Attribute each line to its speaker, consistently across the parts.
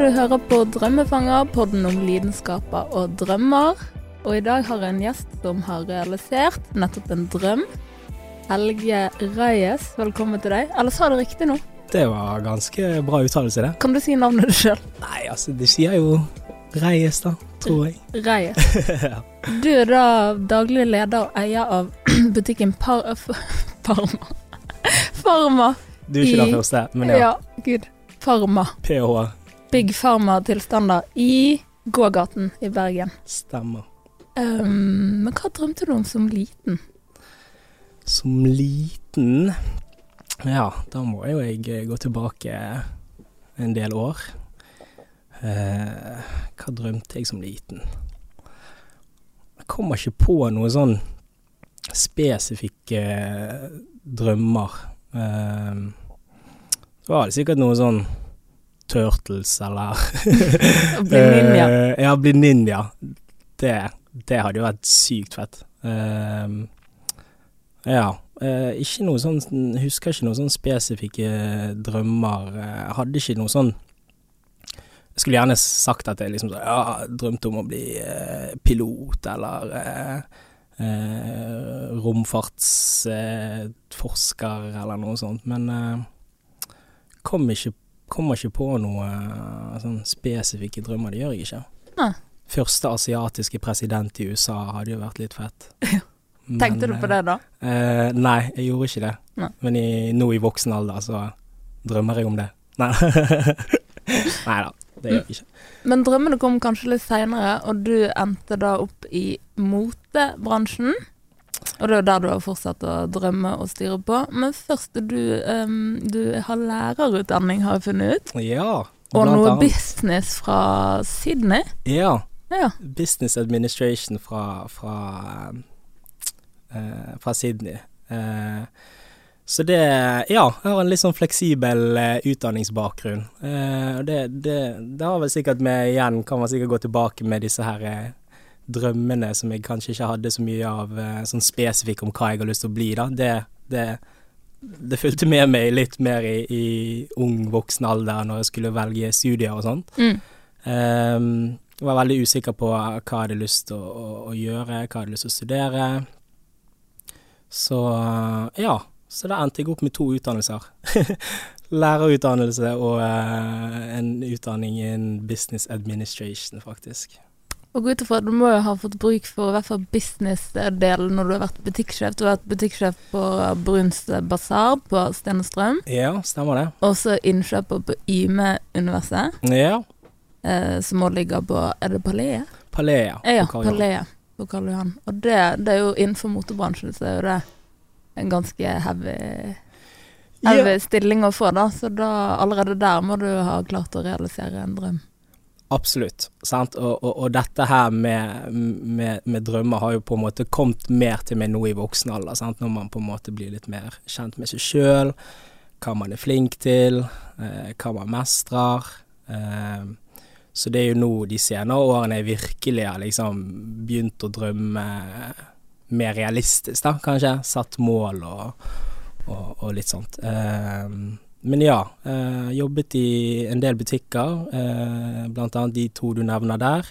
Speaker 1: du hører på Drømmefanger, podden om lidenskaper og drømmer. Og i dag har jeg en gjest som har realisert nettopp en drøm. Helge Reyes, velkommen til deg. Eller sa du riktig nå?
Speaker 2: Det var ganske bra uttalelse, det.
Speaker 1: Kan du si navnet ditt sjøl?
Speaker 2: Nei, altså, det sier jo Reyes, da, tror jeg.
Speaker 1: Reyes.
Speaker 2: ja.
Speaker 1: Du er da daglig leder og eier av butikken Par Parma. Farma.
Speaker 2: Du er ikke den første, men ja.
Speaker 1: Ja, gud. Farma.
Speaker 2: PH
Speaker 1: Big Pharma-tilstander i gågaten i Bergen.
Speaker 2: stemmer.
Speaker 1: Um, men hva drømte du om som liten?
Speaker 2: Som liten Ja, da må jo jeg eh, gå tilbake en del år. Uh, hva drømte jeg som liten? Jeg kommer ikke på noe sånn spesifikke eh, drømmer. Uh, så var det sikkert noe sånn Turtles eller
Speaker 1: bli ninja.
Speaker 2: Eh, ja, bli ninja. Det, det hadde jo vært sykt fett. Uh, ja. Uh, ikke noe sånn Husker ikke noen sånn spesifikke drømmer. Eh, Jeg hadde ikke noe sånn Jeg skulle gjerne sagt at jeg liksom så, ja, drømte om å bli uh, pilot eller uh, eh, romfartsforsker eller noe sånt, men eh, kom ikke kommer ikke på noe eh, sånn spesifikke drømmer. Det gjør jeg ikke.
Speaker 1: Nei.
Speaker 2: Første asiatiske president i USA hadde jo vært litt fett. Men,
Speaker 1: Tenkte du på det da?
Speaker 2: Eh, nei, jeg gjorde ikke det.
Speaker 1: Nei.
Speaker 2: Men i, nå i voksen alder så drømmer jeg om det. Nei Nei da, det gjør jeg ikke.
Speaker 1: Men drømmene kom kanskje litt seinere, og du endte da opp i motebransjen. Og det er jo der du har fortsatt å drømme og styre på. Men først, du, um, du har lærerutdanning, har jeg funnet ut.
Speaker 2: Ja.
Speaker 1: Og noe
Speaker 2: annet.
Speaker 1: business fra Sydney.
Speaker 2: Ja.
Speaker 1: Ja.
Speaker 2: Business Administration fra, fra, uh, fra Sydney. Uh, så det Ja, jeg har en litt sånn fleksibel uh, utdanningsbakgrunn. Uh, det, det, det har vel sikkert med Igjen kan man sikkert gå tilbake med disse her drømmene som jeg kanskje ikke hadde så mye av eh, sånn spesifikk om hva jeg har lyst til å bli, da. Det, det, det fulgte med meg litt mer i, i ung voksen alder når jeg skulle velge studier og sånt.
Speaker 1: Mm.
Speaker 2: Um, jeg var veldig usikker på hva jeg hadde lyst til å, å, å gjøre, hva jeg hadde lyst til å studere. Så ja, så da endte jeg opp med to utdannelser. Lærerutdannelse og uh, en utdanning innen business administration, faktisk.
Speaker 1: Og gå ut ifra at du må jo ha fått bruk for i hvert fall business-delen når du har vært butikksjef. Du har vært butikksjef på Bruns Basar på Stenstrøm.
Speaker 2: Ja, stemmer det.
Speaker 1: Og så innkjøper på Yme-universet,
Speaker 2: Ja.
Speaker 1: eh, som også ligger på Er det Palais?
Speaker 2: Palea.
Speaker 1: Ja,
Speaker 2: Eh, ja.
Speaker 1: Palais på Karl Johan. Og det, det er jo innenfor motebransjen, så er jo det en ganske heavy, heavy stilling å få, da. Så da, allerede der må du ha klart å realisere en drøm.
Speaker 2: Absolutt. Sant? Og, og, og dette her med, med, med drømmer har jo på en måte kommet mer til meg nå i voksen alder. Sant? Når man på en måte blir litt mer kjent med seg sjøl, hva man er flink til, eh, hva man mestrer. Eh, så det er jo nå de senere årene jeg virkelig har liksom begynt å drømme mer realistisk, da, kanskje. Satt mål og, og, og litt sånt. Eh, men ja, eh, jobbet i en del butikker, eh, annet de to du nevner der.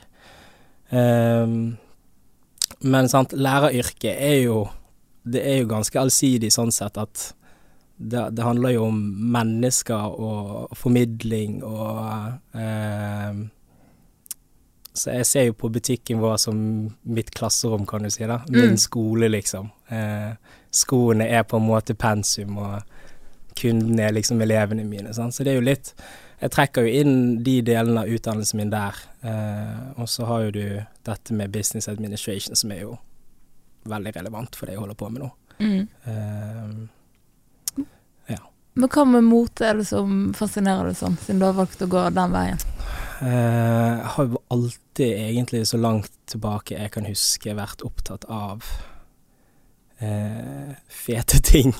Speaker 2: Eh, men sant, læreryrket er jo Det er jo ganske allsidig sånn sett at det, det handler jo om mennesker og formidling og eh, Så jeg ser jo på butikken vår som mitt klasserom, kan du si. da Min
Speaker 1: Mm.
Speaker 2: skole, liksom. Eh, skoene er på en måte pensum, og kundene er liksom elevene mine. Sant? Så det er jo litt Jeg trekker jo inn de delene av utdannelsen min der. Eh, og så har jo du dette med business administration, som er jo veldig relevant for det jeg holder på med nå.
Speaker 1: Mm.
Speaker 2: Eh,
Speaker 1: Men hva med mote er det som fascinerer deg sånn, siden du har valgt å gå den veien?
Speaker 2: Eh, Jeg har jo alltid, egentlig så langt tilbake jeg kan huske, vært opptatt av eh, fete ting.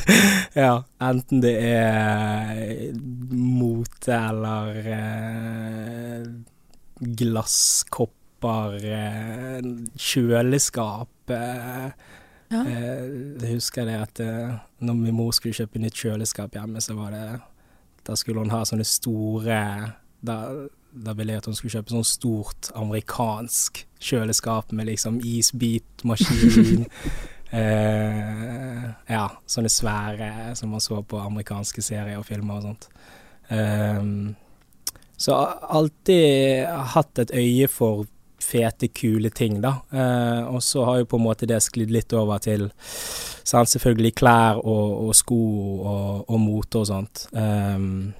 Speaker 2: ja, enten det er mote eller eh, glasskopper, eh, kjøleskap eh,
Speaker 1: Ja.
Speaker 2: Eh, Jeg husker det at eh, når min mor skulle kjøpe nytt kjøleskap hjemme, så var det Da skulle hun ha sånne store Da, da ville jeg at hun skulle kjøpe sånn stort amerikansk kjøleskap med liksom isbitmaskin. eh, ja, sånne svære som man så på amerikanske serier og filmer og sånt. Um, så alltid hatt et øye for fete, kule ting, da. Eh, og så har jo på en måte det sklidd litt over til sant, selvfølgelig klær og, og sko og, og, mote og sånt. Um,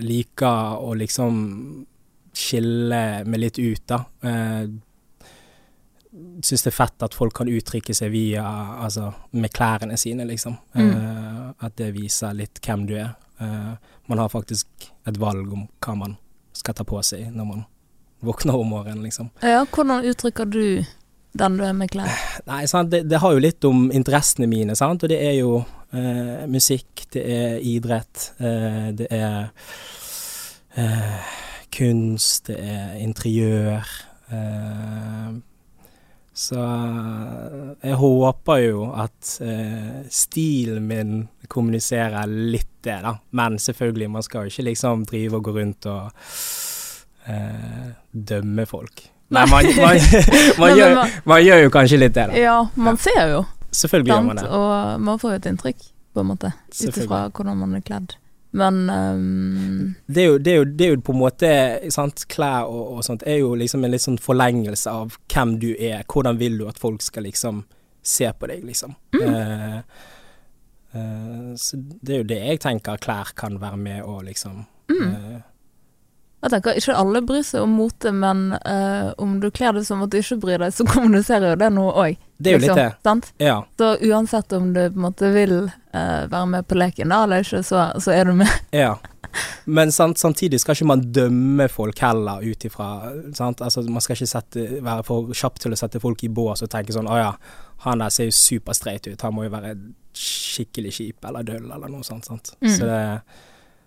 Speaker 2: liker å liksom skille meg litt ut, da. Eh, Syns det er fett at folk kan uttrykke seg via Altså med klærne sine, liksom.
Speaker 1: Mm.
Speaker 2: Uh, at det viser litt hvem du er. Uh, man har faktisk et valg om hva man skal ta på seg når man våkner om morgenen, liksom.
Speaker 1: Ja, hvordan uttrykker du den du er med klær?
Speaker 2: Nei, det, det har jo litt om interessene mine, sant, og det er jo uh, musikk, det er idrett, det er kunst, det er interiør. eh, så jeg håper jo at eh, stilen min kommuniserer litt det, da. Men selvfølgelig, man skal jo ikke liksom drive og gå rundt og eh, dømme folk. Nei, man, man, man,
Speaker 1: Nei,
Speaker 2: gjør,
Speaker 1: man-
Speaker 2: gjør jo kanskje litt det, da.
Speaker 1: Ja, man ser jo,
Speaker 2: Selvfølgelig gjør man det.
Speaker 1: Og man får jo et inntrykk, på en måte, ut ifra hvordan man er kledd. Men um...
Speaker 2: Det er jo, det er jo, det er jo på en måte sant, Klær og, og sånt er jo liksom en litt sånn forlengelse av hvem du er. Hvordan vil du at folk skal liksom se på deg, liksom.
Speaker 1: Mm.
Speaker 2: Uh, uh, så det er jo det jeg tenker klær kan være med å liksom
Speaker 1: mm.
Speaker 2: eh,
Speaker 1: Jeg tenker ikke alle bryr seg om mote, men uh, om du kler deg som at du ikke bryr deg, så kommuniserer jo det noe òg.
Speaker 2: Det er jo litt det.
Speaker 1: Sant?
Speaker 2: Ja.
Speaker 1: Så uansett om du på en måte vil uh, være med på leken da, eller ikke, så, så er du med.
Speaker 2: ja. Men sant, samtidig skal ikke man dømme folk heller ut ifra? Altså, Man skal ikke sette, være for kjapp til å sette folk i bås og tenke sånn Å ja, han der ser jo superstreit ut, han må jo være skikkelig kjip eller døll eller noe sånt. sant?
Speaker 1: Mm.
Speaker 2: Så det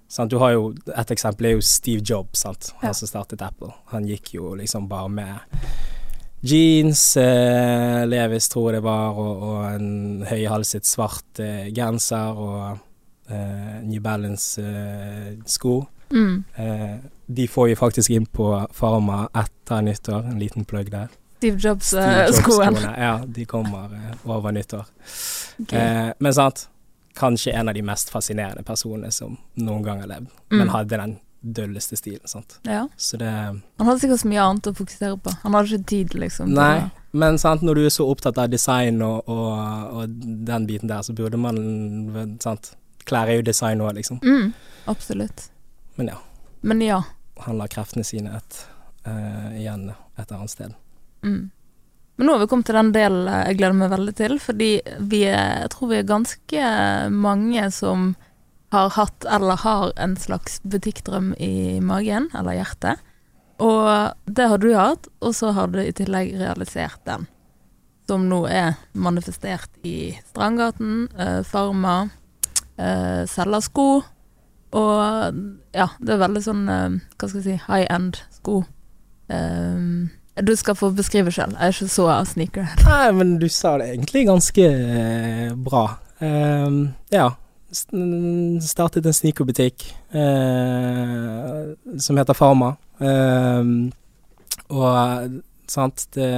Speaker 2: sant? Du har jo Et eksempel er jo Steve Jobs, sant? Han som startet Apple. Han gikk jo liksom bare med jeans, eh, Levis tror jeg det var, og, og en høyhalset svart eh, genser og eh, New Balance-sko.
Speaker 1: Mm.
Speaker 2: Eh, de får vi faktisk inn på Farma etter nyttår, en liten plugg der.
Speaker 1: Steve Jobs-skoen.
Speaker 2: Jobs-skoene, Ja, de kommer eh, over nyttår.
Speaker 1: Okay.
Speaker 2: Eh, men sant, kanskje en av de mest fascinerende personene som noen gang har levd,
Speaker 1: Mm.
Speaker 2: men hadde den dølleste stilen, sant.
Speaker 1: ja.
Speaker 2: Så det
Speaker 1: Han hadde sikkert så mye annet å fokusere på. Han hadde ikke tid, liksom.
Speaker 2: Nei, men sant, når du er så opptatt av design og, og, og den biten der, så burde man sant, Klær er jo design òg, liksom.
Speaker 1: Mm, absolutt.
Speaker 2: Men ja,
Speaker 1: Men ja.
Speaker 2: han lar kreftene sine et, uh, igjen et annet sted.
Speaker 1: Mm. Men nå har vi kommet til den delen jeg gleder meg veldig til, fordi vi er, jeg tror vi er ganske mange som har hatt eller har en slags butikkdrøm i magen, eller hjertet. Og det har du hatt, og så har du i tillegg realisert den. Som nå er manifestert i Strandgaten, eh, Farma, eh, selger. Og ja, det er veldig sånn, eh, hva skal jeg si, high end sko. Um, du skal få beskrive sjøl, jeg er ikke så sneaker.
Speaker 2: Nei, men du sa det egentlig ganske eh, bra. Uh, ja. Startet en sneakerbutikk uh, som heter Farma. Uh, og sant det,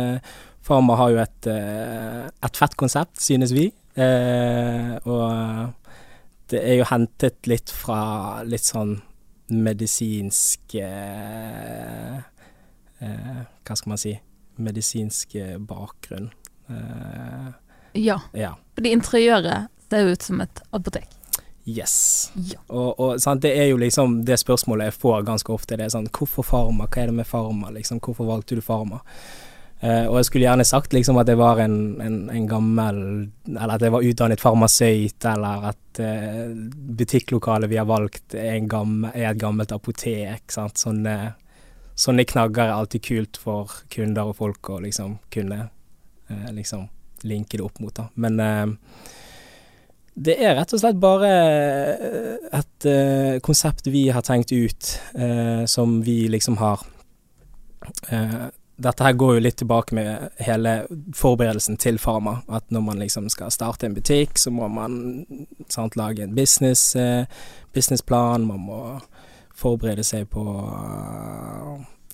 Speaker 2: Farma har jo et, eh, et fett konsept, synes vi. Og det er jo hentet litt fra litt sånn medisinsk eh, Hva skal man si? Medisinsk eh, bakgrunn. Eh,
Speaker 1: Ja,
Speaker 2: ja.
Speaker 1: fordi interiøret ser ut som et apotek.
Speaker 2: Yes.
Speaker 1: Ja.
Speaker 2: Og, og sant, det er jo liksom det spørsmålet jeg får ganske ofte. Det er sånn Hvorfor Farma? Hva er det med Farma? Liksom, hvorfor valgte du Farma? Eh, og jeg skulle gjerne sagt liksom at jeg var en, en, en gammel Eller at jeg var utdannet farmasøyt, eller at eh, butikklokalet vi har valgt er, en gammel, er et gammelt apotek. Sant? Sånne, sånne knagger er alltid kult for kunder og folk å liksom kunne eh, liksom linke det opp mot. Da. Men eh, det er rett og slett bare eh, et eh, konsept vi har tenkt ut, eh, som vi liksom har eh, Dette her går jo litt tilbake med hele forberedelsen til Pharma. At når man liksom skal starte en butikk, så må man sant, lage en business, businessplan. Man må forberede seg på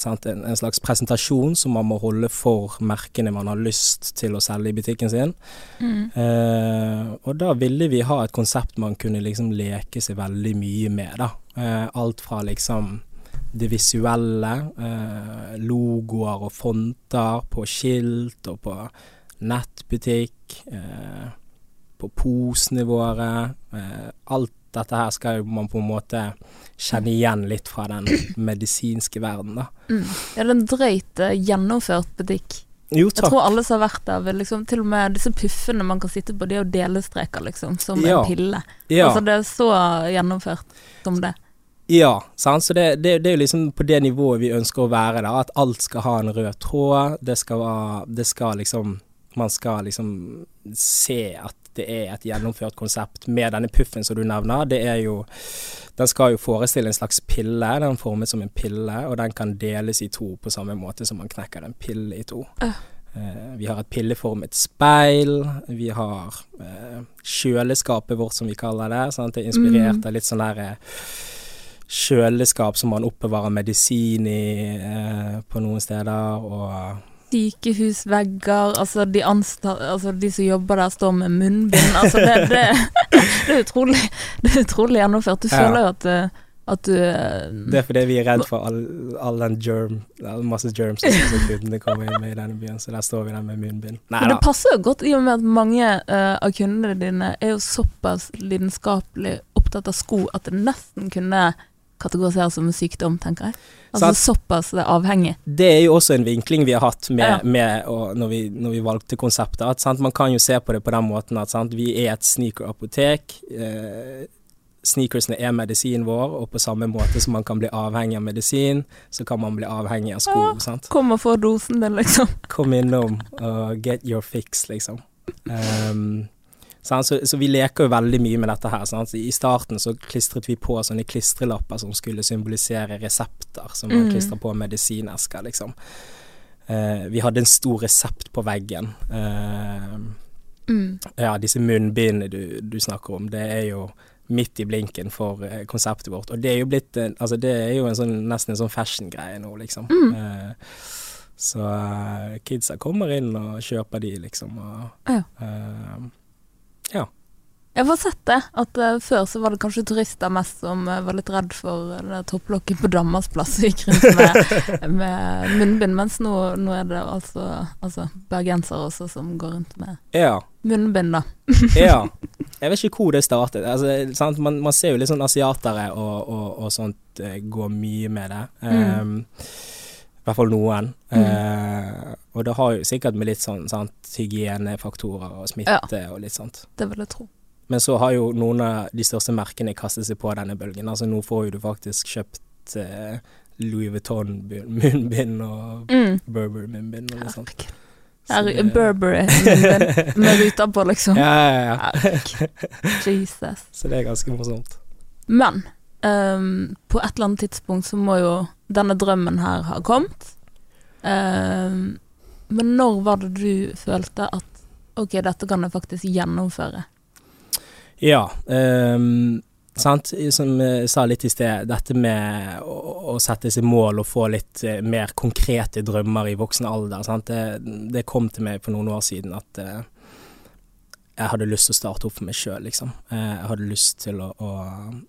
Speaker 2: sant, en, en, slags presentasjon som man må holde for merkene man har lyst til å selge i butikken sin. Mm. Uh, og da ville vi ha et konsept man kunne liksom leke seg veldig mye med, da. Uh, alt fra liksom det visuelle, uh, logoer og fonter på skilt og på nettbutikk, på posene våre. alt dette her skal man på en måte kjenne igjen litt fra den medisinske verden, da.
Speaker 1: Mm. Er det en drøyt uh, gjennomført butikk?
Speaker 2: Jo, takk.
Speaker 1: Jeg tror alle som har vært der, vil liksom Til og med disse puffene man kan sitte på, de er jo delestreker, liksom, som ja. en pille. Ja. Altså, det er så gjennomført som det.
Speaker 2: Ja, sant? så det, det, det, er jo liksom på det nivået vi ønsker å være, da. At alt skal ha en rød tråd. Det skal, det skal liksom Man skal liksom se at det er et gjennomført konsept med denne puffen som du nevner. Det er jo Den skal jo forestille en slags pille. Den er formet som en pille, og den kan deles i to på samme måte som man knekker en pille i to. Uh. vi har et pilleformet speil. Vi har eh, kjøleskapet vårt, som vi kaller det. Sant? Det er inspirert mm. av litt sånn der kjøleskap som man oppbevarer medisin i eh, på noen steder, og
Speaker 1: sykehusvegger, altså de, altså de som jobber der står med munnbind. Altså det, det, det, er utrolig, det er utrolig gjennomført. Du føler jo at, eh, at du eh,
Speaker 2: Det er fordi vi er redd for all, all den germ, masse germs som kundene kommer inn med i denne byen, så der står vi der med munnbind.
Speaker 1: Nei, Men det passer jo godt i og med at mange uh, av kundene dine er jo såpass lidenskapelig opptatt av sko at det nesten kunne kategoriseres som en sykdom, tenker jeg. Altså sant? såpass avhengig.
Speaker 2: Det er jo også en vinkling vi har hatt med, ja. med når, vi, når, vi, valgte konseptet. At, sant? Man kan jo se på det på den måten at sant? vi er et sneakerapotek. Eh, sneakersene er medisinen vår, og på samme måte som man kan bli avhengig av medisin, så kan man bli avhengig av sko. Ja, sant?
Speaker 1: Kom og få dosen din, liksom.
Speaker 2: Kom innom og get your fix, liksom. Um, så, så, vi leker jo veldig mye med dette her. Sant? I starten så klistret vi på sånne klistrelapper som skulle symbolisere resepter, som man mm. klistrer på medisinesker, liksom. Uh, vi hadde en stor resept på veggen. Uh, mm. Ja, disse munnbindene du, du, snakker om, det er jo midt i blinken for uh, konseptet vårt. Og det er jo blitt Altså, det er jo en sånn, nesten en sånn fashion-greie nå, liksom. Mm. så kidsa kommer inn og kjøper de, liksom. Og, ja. Ja.
Speaker 1: Jeg har sett det, at uh, før så var det kanskje turister mest som uh, var litt redd for uh, det topplokket på Dammers plass og gikk rundt med, med munnbind, mens nå, nå, er det altså, altså bergensere også som går rundt med
Speaker 2: ja.
Speaker 1: munnbind, da.
Speaker 2: ja. Jeg vet ikke hvor det startet. Altså, man, man, ser jo litt sånn asiatere og, og, og sånt gå mye med det. Um, I hvert fall noen. Mm. Og det har jo sikkert med litt sånn sant, hygienefaktorer og smitte ja, og litt sånt.
Speaker 1: Det vil jeg tro.
Speaker 2: Men så har jo noen av de største merkene kastet seg på denne bølgen. Altså nå får jo du faktisk kjøpt eh, Louis Vuitton-munnbind og mm. Burberry-munnbind og litt sånt.
Speaker 1: Er Burberry-munnbind med ruter på, liksom.
Speaker 2: Ja, ja, ja.
Speaker 1: Jesus.
Speaker 2: Så det er ganske morsomt.
Speaker 1: Men um, på et eller annet tidspunkt så må jo denne drømmen her ha kommet. Um, men når var det du følte at ok, dette kan jeg faktisk gjennomføre?
Speaker 2: Ja, um, sant. Som jeg sa litt i sted, dette med å, å sette seg mål og få litt uh, mer konkrete drømmer i voksen alder, sant? Det, det, kom til meg for noen år siden at uh, jeg hadde lyst til å starte opp for meg sjøl, liksom. Uh, jeg hadde lyst til å, å,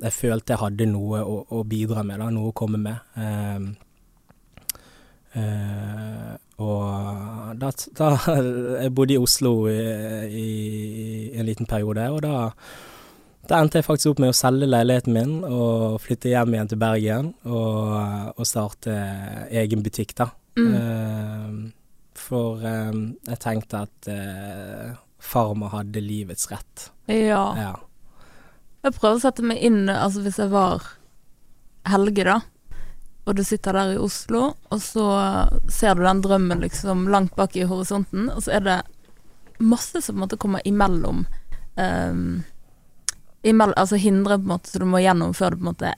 Speaker 2: Jeg følte jeg hadde noe å, å bidra med, da, noe å komme med. Um, Uh, og da, da, Jeg bodde i Oslo i, i, en liten periode, og da, da, endte jeg faktisk opp med å selge leiligheten min og flytte hjem igjen til Bergen og, og starte egen butikk, da. Mm. Uh, for um, jeg tenkte at uh, farmor hadde livets rett.
Speaker 1: Ja. ja. Jeg prøver å sette meg inn, altså hvis jeg var Helge, da og du sitter der i Oslo, og så ser du den drømmen liksom langt bak i horisonten, og så er det masse som på en måte kommer imellom. Um, imellom altså hindre på en måte så du må gjennom før du på en måte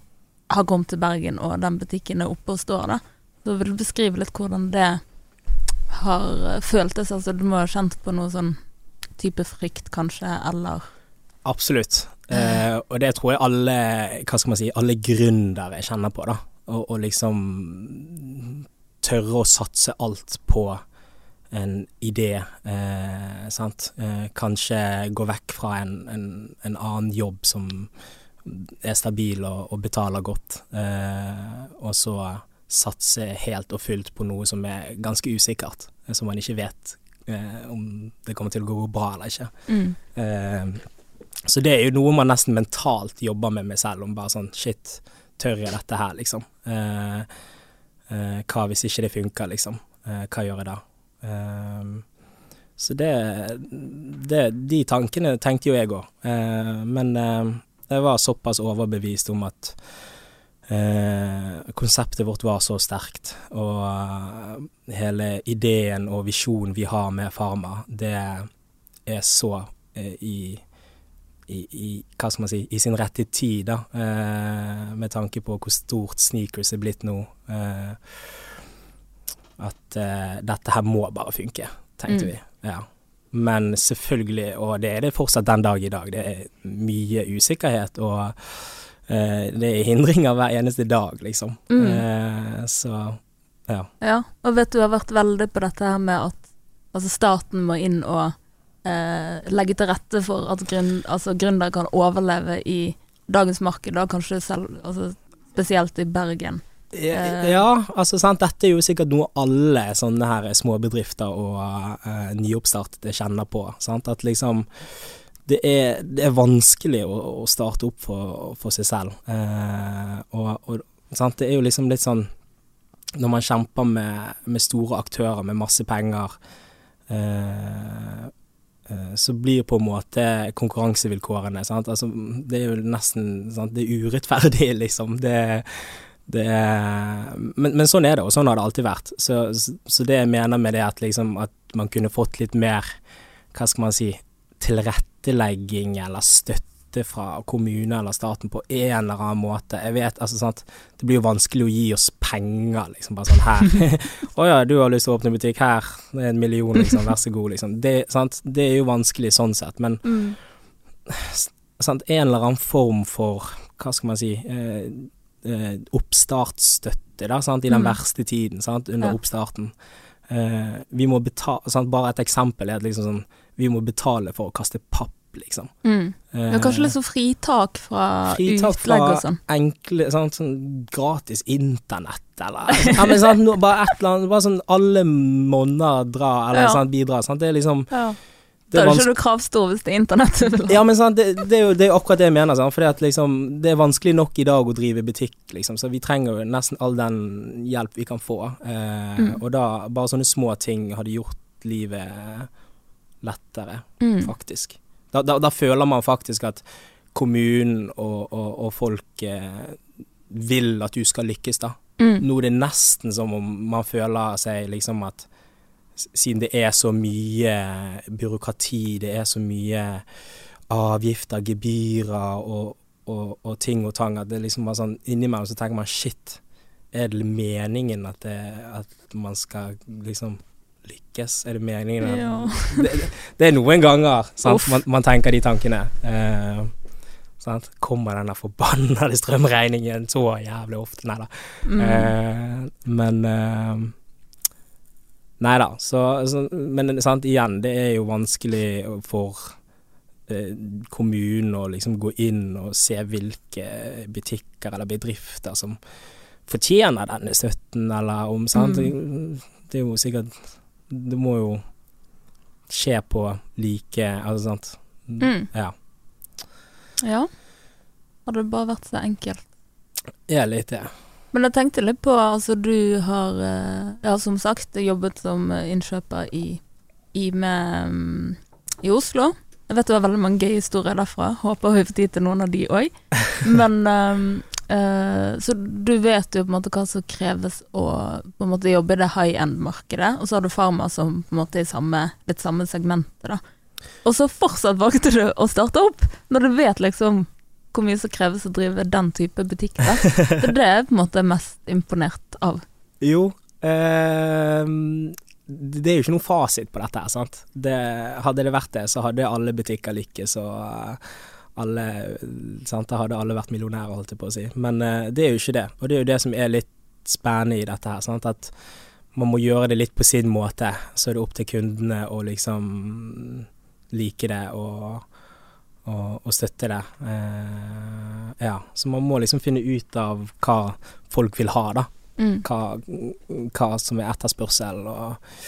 Speaker 1: har kommet til Bergen og den butikken er oppe og står, da. Så vil du beskrive litt hvordan det har føltes? Altså du må ha kjent på noe sånn type frykt, kanskje, eller
Speaker 2: Absolutt. Eh, og det tror jeg alle, hva skal man si, alle gründere kjenner på, da. Og, og liksom tørre å satse alt på en idé, eh, sant. Eh, kanskje gå vekk fra en, en, en, annen jobb som er stabil og, og betaler godt, eh, og så satse helt og fullt på noe som er ganske usikkert, som man ikke vet eh, om det kommer til å gå bra eller ikke.
Speaker 1: Mm.
Speaker 2: Eh, så det er jo noe man nesten mentalt jobber med meg selv, om bare sånn shit, tør jeg dette her, liksom? Eh, eh, hva hvis ikke det funker, liksom? Eh, hva gjør jeg da? Eh, så det, det, De tankene tenkte jo jeg òg, eh, men jeg var såpass overbevist om at konseptet vårt var så sterkt, og hele ideen og visjonen vi har med Farma, det er så i i, i, hva skal man si, i sin rette tid, da, eh, med tanke på hvor stort sneakers er blitt nå. Eh, at eh, dette her må bare funke, tenkte mm. vi. Ja. Men selvfølgelig, og det er det fortsatt den dag i dag, det er mye usikkerhet, og eh, det er hindringer hver eneste dag, liksom. Mm. Eh, så ja.
Speaker 1: ja. Og vet du har vært veldig på dette her med at altså staten må inn og eh, legge til rette for at gründere altså gründere kan overleve i dagens marked, da kanskje selv, altså spesielt i Bergen.
Speaker 2: Ja, eh. ja, altså sant, dette er jo sikkert noe alle sånne her småbedrifter og uh, nyoppstartede kjenner på. Sant? At liksom det er, det er vanskelig å, å, starte opp for, for seg selv. Eh, og, og det er jo liksom litt sånn når man kjemper med, med store aktører med masse penger uh, Eh, så blir på en måte konkurransevilkårene? Altså, det er jo nesten sant? Det er urettferdig, liksom. Det, det er, men, men, sånn er det, og sånn har det alltid vært. Så, så det jeg mener med det, at, liksom, at man kunne fått litt mer, hva skal man si, tilrettelegging eller støtte fra kommune eller staten på en eller annen måte. Jeg vet, altså sant Det blir jo vanskelig å gi oss penger, liksom. Bare sånn her. Å ja, du har lyst til å åpne butikk her. Det er en million, liksom. Vær så god, liksom. Det, sant? det er jo vanskelig sånn sett, men mm. sant? En eller annen form for, hva skal man si, eh, eh, oppstartsstøtte, da, sant? I den mm. verste tiden, sant? Under ja. oppstarten. Eh, vi må betale Bare et eksempel er at liksom sånn Vi må betale for å kaste papp liksom.
Speaker 1: Mm. er kanskje litt sånn fritak fra fritak utlegg og sånn.
Speaker 2: Enkle, sånn, sånn gratis internett eller ja, men, sånn, Bare et eller annet Bare sånn alle monner drar, eller ja. sånn, bidrar. Sant? Det er liksom ja.
Speaker 1: Da er ikke du kravstor hvis det er internett
Speaker 2: Ja, men sant, det, det, er jo, det er akkurat det jeg mener. Sant? Fordi at liksom, det er vanskelig nok i dag å drive butikk, liksom. Så vi trenger jo nesten all den hjelp vi kan få. Eh, mm. Og da, bare sånne små ting hadde gjort livet lettere, mm. faktisk. Da, da, da, føler man faktisk at kommunen og, og, og folk eh, vil at du skal lykkes, da. Mm. Nå er det nesten som om man føler seg liksom at siden det er så mye byråkrati, det er så mye avgifter, gebyrer og, og, og ting og tang, at det liksom bare sånn innimellom så tenker man shit, er det meningen at, det, at man skal liksom lykkes? Er det meningen? Ja. det, det, er noen ganger man, man, tenker de tankene. Eh, sant? Kommer denne forbannede strømregningen så jævlig ofte? Nei da. Mm. Eh, men eh, Nei da. Så, så, men sant, igjen, det er jo vanskelig for eh, kommunen å liksom gå inn og se hvilke butikker eller bedrifter som fortjener denne støtten, eller om sant. Mm. Det er jo sikkert det må jo skje på like Altså, sant. Mm. Ja.
Speaker 1: Ja. Hadde det bare vært så enkelt.
Speaker 2: Ja, litt det.
Speaker 1: Men jeg tenkte litt på Altså, du har eh, ja, som sagt jobbet som innkjøper i, i, med, mm, i Oslo. Jeg vet det var veldig mange gøye historier derfra. Håper vi får tid til noen av de òg. Men um, Uh, så du vet jo på en måte hva som kreves å på en måte jobbe i det high end-markedet, og så har du Pharma som på en måte i samme, litt samme segmentet, da. Og så fortsatt valgte du å starte opp, når du vet liksom hvor mye som kreves å drive den type butikk. Da. Så det er på en måte mest imponert av.
Speaker 2: Jo, eh, det er jo ikke noen fasit på dette her, sant. Det, hadde det vært det, så hadde alle butikker lykkes, og uh, alle sant? Da hadde alle vært millionærer, holdt jeg på å si. Men uh, det er jo ikke det. Og det er jo det som er litt spennende i dette her. Sant? At man må gjøre det litt på sin måte. Så er det opp til kundene å liksom like det og, og, og støtte det. Uh, ja. Så man må liksom finne ut av hva folk vil ha, da.
Speaker 1: Mm.
Speaker 2: Hva, hva som er etterspørsel og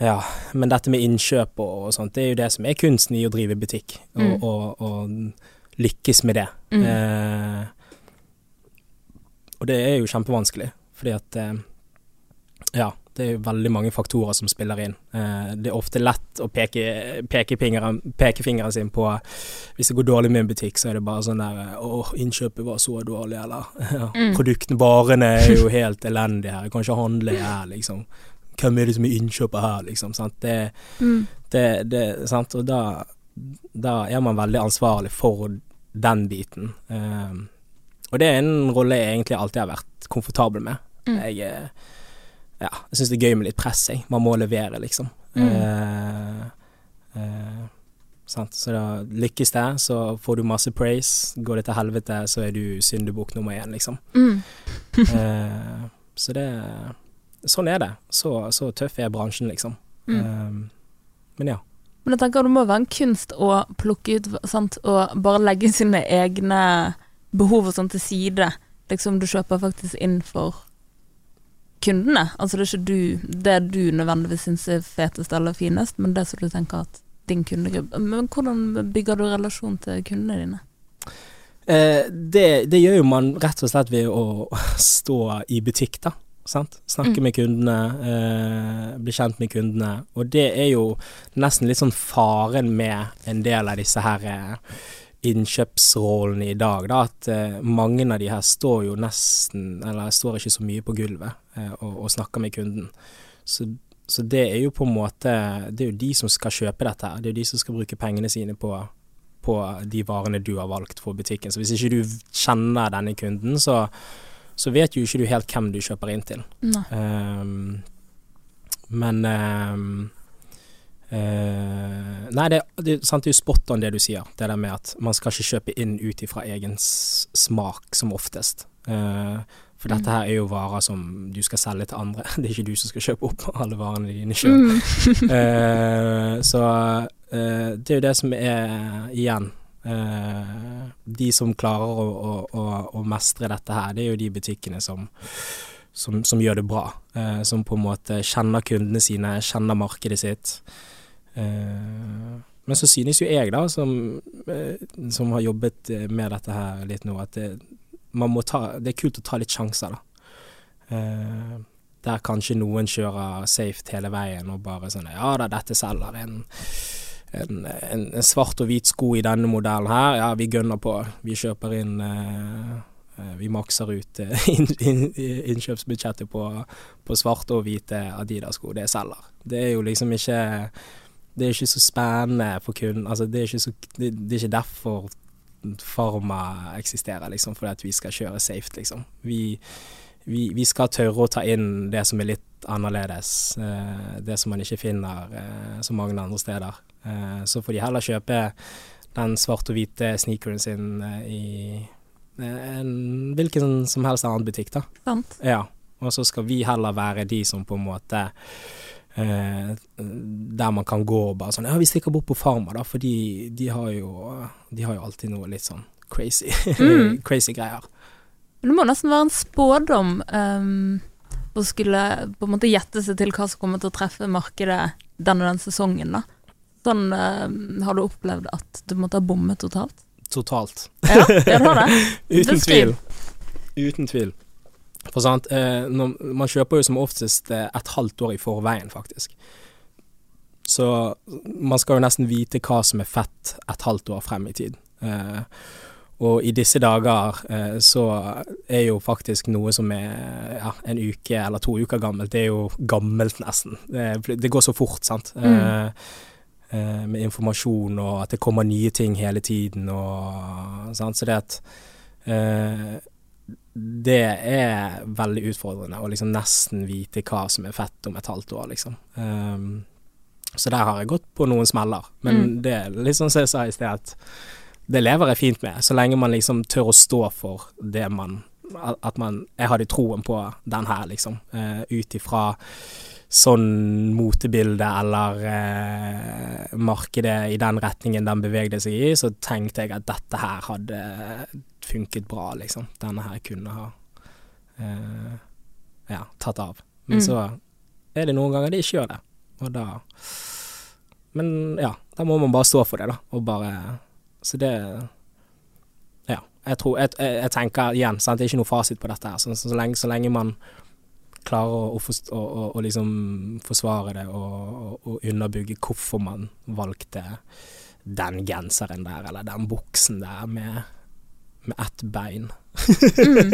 Speaker 2: ja, men dette med innkjøp og, og sånt, det er jo det som er kunsten i å drive butikk, og,
Speaker 1: Mm.
Speaker 2: og, og lykkes med det.
Speaker 1: Mm.
Speaker 2: Eh, og det er jo kjempevanskelig, fordi at eh, ja, det er jo veldig mange faktorer som spiller inn. Eh, det er ofte lett å peke pekefingeren, pekefingeren sin på Hvis det går dårlig med en butikk, så er det bare sånn der Å, innkjøpet var så dårlig, eller ja,
Speaker 1: Mm.
Speaker 2: Produktene, varene er jo helt elendige her. Jeg kan ikke handle her, liksom. Hvem er det som er innkjøper her, liksom? Sant? Det,
Speaker 1: Mm.
Speaker 2: det, det, sant? Og da, da er man veldig ansvarlig for den biten. Um, og det er en rolle jeg egentlig alltid har vært komfortabel med.
Speaker 1: Mm.
Speaker 2: Jeg, eh, ja, jeg syns det er gøy med litt press, jeg. Man må levere, liksom.
Speaker 1: Mm.
Speaker 2: Uh, uh, sant? Så da lykkes det, så får du masse praise. Går det til helvete, så er du syndebukk nummer én, liksom.
Speaker 1: Mm.
Speaker 2: Eh, så det Sånn er det. Så, så tøff er bransjen, liksom.
Speaker 1: Mm.
Speaker 2: Eh, men ja.
Speaker 1: Men jeg tenker det må være en kunst å plukke ut sant, og bare legge sine egne behov og sånn til side. Liksom du kjøper faktisk inn for kundene. Altså det er ikke du, det du nødvendigvis syns er fetest eller finest, men det som du tenker at din kundegruppe Men hvordan bygger du relasjon til kundene dine?
Speaker 2: Eh, det, det gjør jo man rett og slett ved å stå i butikk, da. Sant? Snakke
Speaker 1: Mm.
Speaker 2: med kundene, eh, bli kjent med kundene. Og det er jo nesten litt sånn faren med en del av disse her eh, innkjøpsrollene i dag, da. At eh, mange av de her står jo nesten, eller står ikke så mye på gulvet eh, og, og snakker med kunden. Så, så det er jo på en måte Det er jo de som skal kjøpe dette her. Det er jo de som skal bruke pengene sine på på de varene du har valgt for butikken. Så hvis ikke du kjenner denne kunden, så, så vet jo ikke du helt hvem du kjøper inn til. Ehm, men um, uh, Nei, det, det, sant, det er jo spot on det du sier. Det der med at man skal ikke kjøpe inn ut ifra egen smak, som oftest. Uh, for
Speaker 1: Mm.
Speaker 2: dette her er jo varer som du skal selge til andre. Det er ikke du som skal kjøpe opp alle varene dine sjøl.
Speaker 1: Mm.
Speaker 2: uh, så uh, det er jo det som er igjen De som klarer å, å, å, mestre dette her, det er jo de butikkene som, som, som gjør det bra. eh, som på en måte kjenner kundene sine, kjenner markedet sitt. Eh, men så synes jo jeg, da, som, eh, som har jobbet eh, med dette her litt nå, at det, ta, det er kult å ta litt sjanser, da. Eh, der kanskje noen kjører safe hele veien og bare sånn Ja da, dette selger en, en, en, en svart og hvit sko i denne modellen her. Ja, vi gønner på. Vi kjøper inn eh, eh, Vi makser ut eh, inn, inn, innkjøpsbudsjettet på, på svarte og hvite Adidas-sko. Det selger. Det er jo liksom ikke Det er ikke så spennende for kunden. Altså, det er så, det, det er ikke derfor Farma eksisterer, liksom, fordi at vi skal kjøre safe, liksom. Vi vi, vi skal tørre å ta inn det som er litt annerledes. Eh, det som man ikke finner så mange andre steder. Eh, så får de heller kjøpe den svart og hvite sneakeren sin eh, i eh, en hvilken som helst annen butikk, da.
Speaker 1: Sant?
Speaker 2: Ja. Og så skal vi heller være de som på en måte eh, Der man kan gå og bare sånn Ja, vi stikker bort på Farma, da, for de, de har jo De har jo alltid noe litt sånn crazy,
Speaker 1: Mm.
Speaker 2: crazy greier.
Speaker 1: Men det må nesten være en spådom um, å skulle på en måte gjette seg til hva som kommer til å treffe markedet den og den sesongen, da. Sånn uh, har du opplevd at du måtte ha bommet totalt?
Speaker 2: Totalt.
Speaker 1: Ja, ja du har det.
Speaker 2: Uten
Speaker 1: Beskriv.
Speaker 2: tvil. Uten tvil. For sant, eh, når, man kjøper jo som oftest eh, et halvt år i forveien, faktisk. Så man skal jo nesten vite hva som er fett et halvt år frem i tid. Eh, og i disse dager eh, så er jo faktisk noe som er ja, en uke eller to uker gammelt, det er jo gammelt nesten. Det, det går så fort, sant.
Speaker 1: Mm.
Speaker 2: Eh, med informasjon og at det kommer nye ting hele tiden og sant. Så det at eh, det er veldig utfordrende å liksom nesten vite hva som er fett om et halvt år, liksom. Um, så der har jeg gått på noen smeller. Men
Speaker 1: Mm.
Speaker 2: det er sånn som jeg sa i sted, at det lever jeg fint med, så lenge man liksom tør å stå for det man At man Jeg hadde troen på den her, liksom. Uh, Ut ifra sånn motebilde eller eh, markedet i den retningen den bevegde seg i, så tenkte jeg at dette her hadde funket bra, liksom. Denne her kunne ha eh, ja, tatt av. Men
Speaker 1: Mm.
Speaker 2: så er det noen ganger de ikke gjør det, og da Men ja, da må man bare stå for det, da, og bare Så det Ja. Jeg tror Jeg, jeg, jeg tenker igjen, sant, det er ikke noe fasit på dette her. Så, så, lenge, så lenge man klarer å, forst- å, å, å liksom forsvare det og, underbygge hvorfor man valgte den genseren der, eller den buksen der med, med ett bein.
Speaker 1: Mm.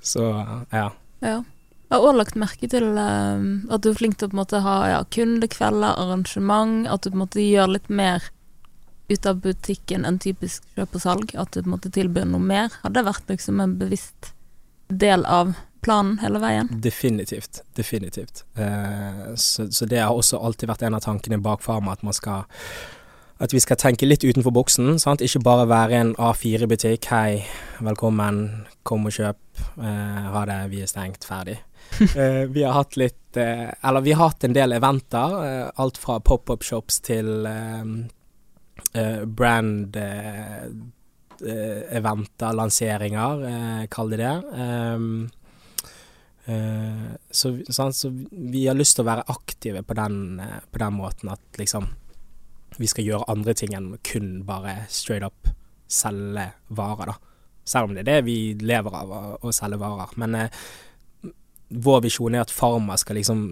Speaker 2: Så ja.
Speaker 1: Ja. Jeg har også lagt merke til um, at du er flink til å på en måte ha ja, kundekvelder, arrangement, at du på en måte gjør litt mer ut av butikken enn typisk kjøp og salg, at du på en måte tilbyr noe mer. Har det vært liksom en bevisst del av planen hele veien?
Speaker 2: Definitivt. Definitivt. Eh, så, så det har også alltid vært en av tankene bak Farma, at man skal at vi skal tenke litt utenfor boksen. Sant? Ikke bare være en A4-butikk. Hei, velkommen, kom og kjøp. Eh, ha det, vi er stengt, ferdig. Eh, vi har hatt litt eh, Eller vi har hatt en del eventer. eh, alt fra pop-up-shops til eh, eh, brand eh, eh, eventer, lanseringer, kall det det. Eh, så, sånn, så vi har lyst til å være aktive på den, eh, på den måten at liksom vi skal gjøre andre ting enn kun bare straight up selge varer, da. Selv om det er det vi lever av, å, selge varer. Men eh, vår visjon er at Pharma skal liksom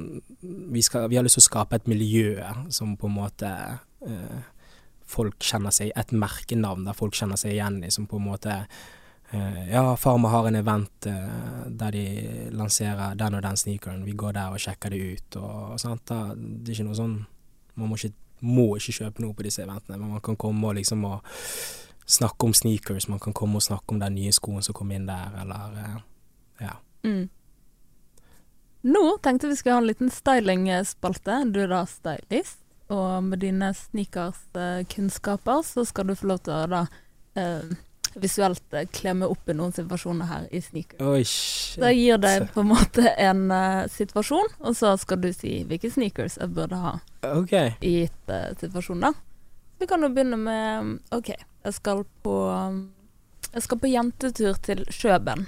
Speaker 2: vi, skal, vi har lyst til å skape et miljø som på en måte eh, folk kjenner seg Et merkenavn der folk kjenner seg igjen i, som på en måte ja, Farma har en event eh, der de lanserer den og den sneakeren. Vi går der og sjekker det ut. Og, sant? Da, det er ikke noe sånn Man må ikke, må ikke kjøpe noe på disse eventene, men man kan komme og liksom og snakke om sneakers. Man kan komme og snakke om den nye skoen som kom inn der, eller eh, Ja.
Speaker 1: Mm. Nå tenkte vi skulle ha en liten stylingspalte. Du er da stylist, og med dine sneakerskunnskaper så skal du få lov til å da eh, visuelt klemme opp i noen situasjoner her i sneakers.
Speaker 2: Oi,
Speaker 1: Så jeg gir deg på en måte en uh, situasjon, og så skal du si hvilke sneakers jeg burde ha
Speaker 2: okay.
Speaker 1: i gitt uh, situasjon, da. Vi kan jo begynne med OK, jeg skal på Jeg skal på jentetur til Kjøben.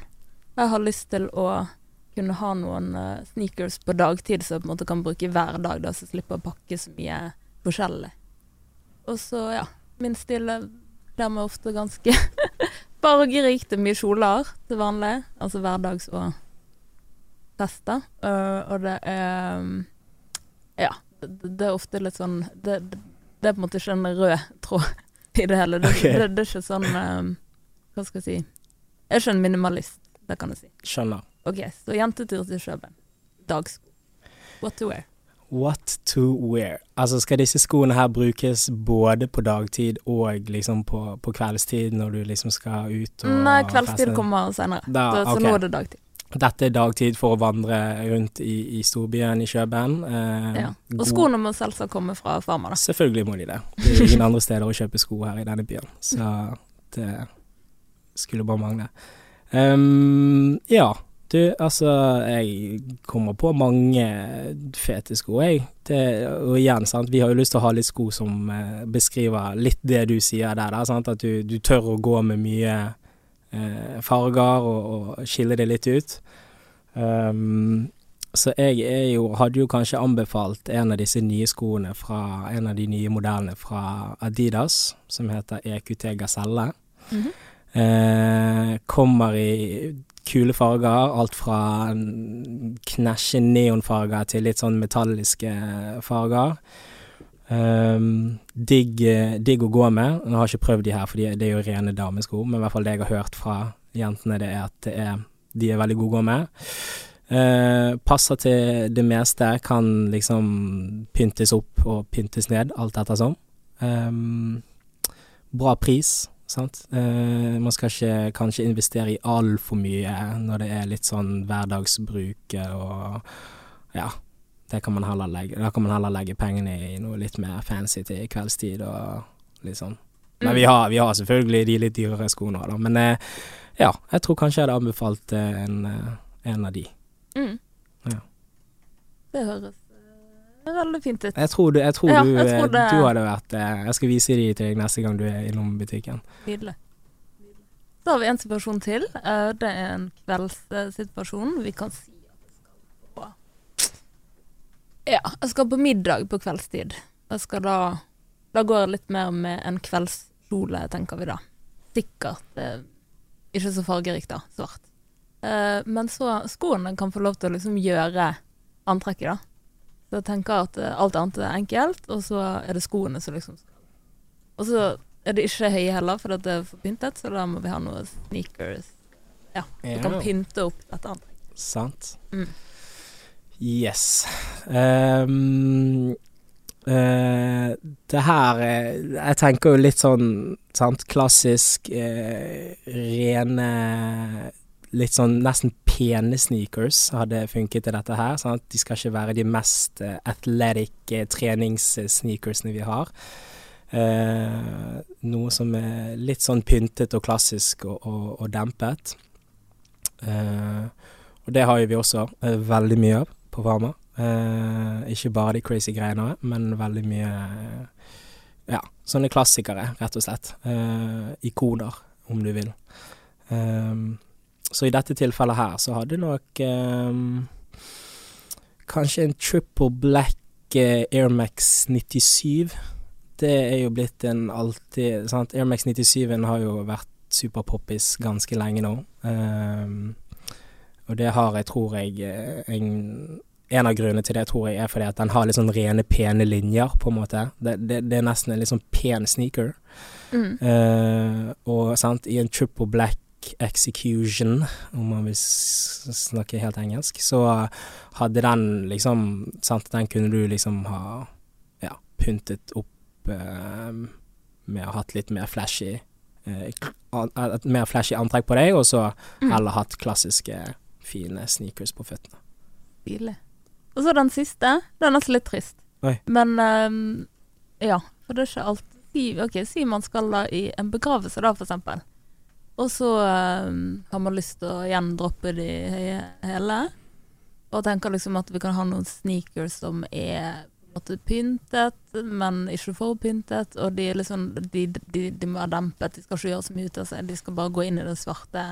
Speaker 1: Jeg har lyst til å kunne ha noen uh, sneakers på dagtid som jeg på en måte kan bruke hver dag, da, så jeg slipper å pakke så mye forskjellig. Og så, ja. Min stil er dermed ofte ganske fargerikt. Er mye kjoler til vanlig, altså hverdags- og fester. Uh, og det er um, Ja. Det, det er ofte litt sånn det, det, det er på en måte ikke en rød tråd i det hele. Det,
Speaker 2: Ok.
Speaker 1: det, det er ikke sånn um, Hva skal jeg si Jeg er ikke en minimalist, det kan jeg si.
Speaker 2: Skjønner.
Speaker 1: OK, så jentetur til Kjøben. Dagsko. What to wear.
Speaker 2: What to wear? Altså, skal disse skoene her brukes både på dagtid og liksom på, på kveldstid når du liksom skal ut og
Speaker 1: Nei, kveldstid
Speaker 2: feste?
Speaker 1: kommer senere.
Speaker 2: Da,
Speaker 1: så, så
Speaker 2: okay.
Speaker 1: nå er det dagtid.
Speaker 2: Dette er dagtid for å vandre rundt i, i storbyen i Kjøben. Eh,
Speaker 1: Ja. Og skoene må selvsagt komme fra Farma, da.
Speaker 2: Selvfølgelig må de det. Det er ingen andre steder å kjøpe sko her i denne byen, så det skulle bare mangle. Um, ja, du, altså Jeg kommer på mange fete sko, jeg. Det, og igjen, sant, vi har jo lyst til å ha litt sko som eh, beskriver litt det du sier der, da, sant? At du, du tør å gå med mye eh, farger og, og skille det litt ut. Um, så jeg jo, hadde jo kanskje anbefalt en av disse nye skoene fra en av de nye modellene fra Adidas, som heter EQT Gazelle.
Speaker 1: Mhm.
Speaker 2: Eh, kommer i kule farger, alt fra knæsje neonfarger til litt sånn metalliske farger. Um, digg, digg å gå med. Jeg har ikke prøvd de her, for de det er jo rene damesko, men i hvert fall det jeg har hørt fra jentene, det er at det er, de er veldig gode å gå med. Uh, passer til det meste, kan liksom pyntes opp og pyntes ned, alt ettersom. Um, bra pris, sant. Eh, man skal ikke kanskje investere i altfor mye når det er litt sånn hverdagsbruk og ja. Det kan man heller legge, da kan man heller legge pengene i noe litt mer fancy til kveldstid og litt sånn Men
Speaker 1: Mm.
Speaker 2: vi, har, vi har selvfølgelig de litt dyrere skoene òg, da. Men eh, ja, jeg tror kanskje jeg hadde anbefalt eh, en, eh, en av de.
Speaker 1: Mm.
Speaker 2: Ja.
Speaker 1: Det høres eh, veldig fint ut.
Speaker 2: Jeg tror du, jeg tror
Speaker 1: Ja,
Speaker 2: du,
Speaker 1: jeg
Speaker 2: eh,
Speaker 1: tror det-
Speaker 2: du hadde vært eh, Jeg skal vise de til deg neste gang du er innom butikken.
Speaker 1: Nydelig. Så har vi en situasjon til. Eh, Det er en kveldssituasjon. Vi kan si at jeg skal på Ja, jeg skal på middag på kveldstid. Jeg skal da Da går jeg litt mer med en kveldskjole, tenker vi da. Sikkert eh, ikke så fargerikt, da. Svart. Eh, men så skoene kan få lov til å liksom gjøre antrekket, da. Så jeg tenker at eh, alt annet er enkelt, og så er det skoene som liksom Og så er det ikke høye heller, for det er for pyntet, så da må vi ha noe sneakers. Ja, du kan pynte opp dette antrekket.
Speaker 2: Sant.
Speaker 1: Mm.
Speaker 2: Yes. Um, uh, det her Jeg tenker jo litt sånn sant, klassisk uh, rene Litt sånn nesten pene sneakers hadde funket til dette her. Sant? De skal ikke være de mest eh, athletic eh, treningssneakersene vi har. Eh, noe som er litt sånn pyntet og klassisk og, og, og dempet. Eh, og det har jo vi også eh, veldig mye av på Varma. Eh, ikke bare de crazy greiene, men veldig mye eh, Ja, sånne klassikere, rett og slett. Eh, ikoner, om du vil. Eh, så i dette tilfellet her så hadde nok um, kanskje en triple black uh, Air Max 97. Det er jo blitt en alltid sant? Air Max 97-en har jo vært superpoppis ganske lenge nå. Um, og det har jeg, tror jeg eh, en, en av grunnene til det tror jeg er fordi at den har litt sånn rene, pene linjer, på en måte. Det, det, det er nesten en litt sånn pen sneaker.
Speaker 1: Mm.
Speaker 2: Uh, og sant, i en triple black execution, om man vil snakke helt engelsk, så hadde den liksom Sant, den kunne du liksom ha ja, pyntet opp eh, med å ha hatt litt mer flashy eh, Et mer flashy antrekk på deg, og så
Speaker 1: Mm.
Speaker 2: hatt klassiske, fine sneakers på føttene.
Speaker 1: Stilig. Og så den siste. Den er nesten litt trist.
Speaker 2: Oi.
Speaker 1: Men um, ja, for det er ikke alt si, Ok, si man skal da i en begravelse, da, for eksempel. Og så um, har man lyst til å igjen droppe de høye hæle. Og tenker liksom at vi kan ha noen sneakers som er på en måte pyntet, men ikke for pyntet. Og de liksom De, de, de må være dempet, de skal ikke gjøre så mye ut av seg. De skal bare gå inn i det svarte,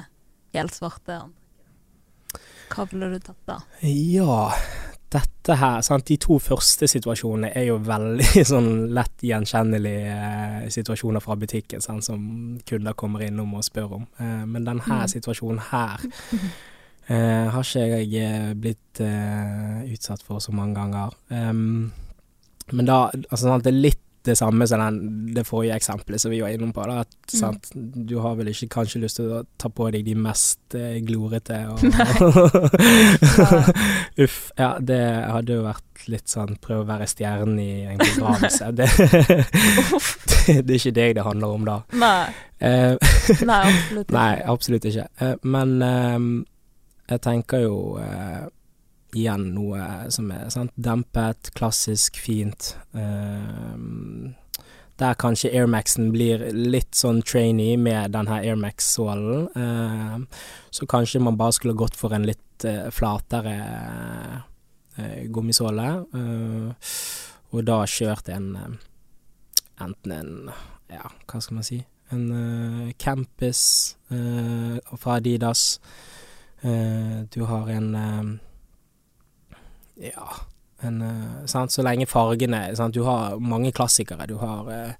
Speaker 1: helt svarte. Hva ville du tatt da?
Speaker 2: Ja, dette her sant? De to første situasjonene er jo veldig sånn lett gjenkjennelige eh, situasjoner fra butikken sant? som kunder kommer innom og spør om. Eh, men denne
Speaker 1: Mm.
Speaker 2: situasjonen her eh, har ikke jeg eh, blitt eh, utsatt for så mange ganger. Um, men da altså, sant? Det er litt det samme som den, det forrige eksempelet som vi var innom på. Da, at,
Speaker 1: Mm.
Speaker 2: sant? Du har vel ikke kanskje lyst til å ta på deg de mest eh, glorete og Uff. Ja, det hadde jo vært litt sånn prøve å være stjernen i en konkurranse. Det, det, er ikke deg det handler om da.
Speaker 1: Nei.
Speaker 2: Eh,
Speaker 1: Nei, absolutt ikke.
Speaker 2: nei, absolutt ikke. Eh, men eh, jeg tenker jo eh, igjen noe som er sant, dempet, klassisk, fint. Um, der kanskje Airmaxen blir litt sånn trainee med denne Airmax-sålen. Uh, så kanskje man bare skulle gått for en litt uh, flatere uh, gummisåle. eh, og da kjørt en enten en ja, hva skal man si En Campus fra Adidas. Du har en Ja, en eh, sant? Så lenge fargene sant? Du har mange klassikere. Du har eh,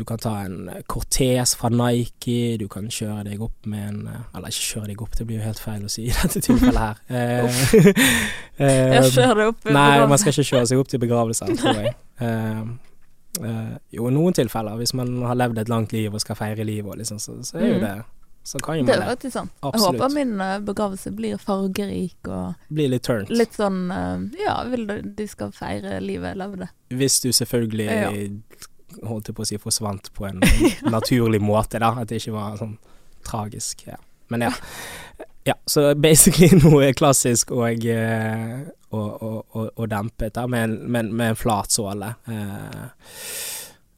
Speaker 2: Du kan ta en Cortez fra Nike, du kan kjøre deg opp med en eh, Eller ikke kjøre deg opp, det blir jo helt feil å si i dette tilfellet her.
Speaker 1: Jeg kjører deg opp
Speaker 2: Nei, man skal ikke kjøre seg opp til begravelser, tror jeg. Uh, uh, jo, i noen tilfeller, hvis man har levd et langt liv og skal feire livet, liksom, så, så er jo
Speaker 1: Mm.
Speaker 2: det Så kan jo
Speaker 1: Det
Speaker 2: man
Speaker 1: er
Speaker 2: det.
Speaker 1: faktisk sant. Jeg håper min eh, begravelse blir fargerik og
Speaker 2: Blir litt turnt.
Speaker 1: litt sånn eh, Ja, vil du, de skal feire livet levde.
Speaker 2: Hvis du selvfølgelig
Speaker 1: Ja.
Speaker 2: holdt jeg på å si forsvant på en naturlig måte, da. At det ikke var sånn tragisk. Ja. Men ja. ja. Så basically noe klassisk og, eh, og, og, og, og dempet, da, med en, med, en- med en flat såle. Uh,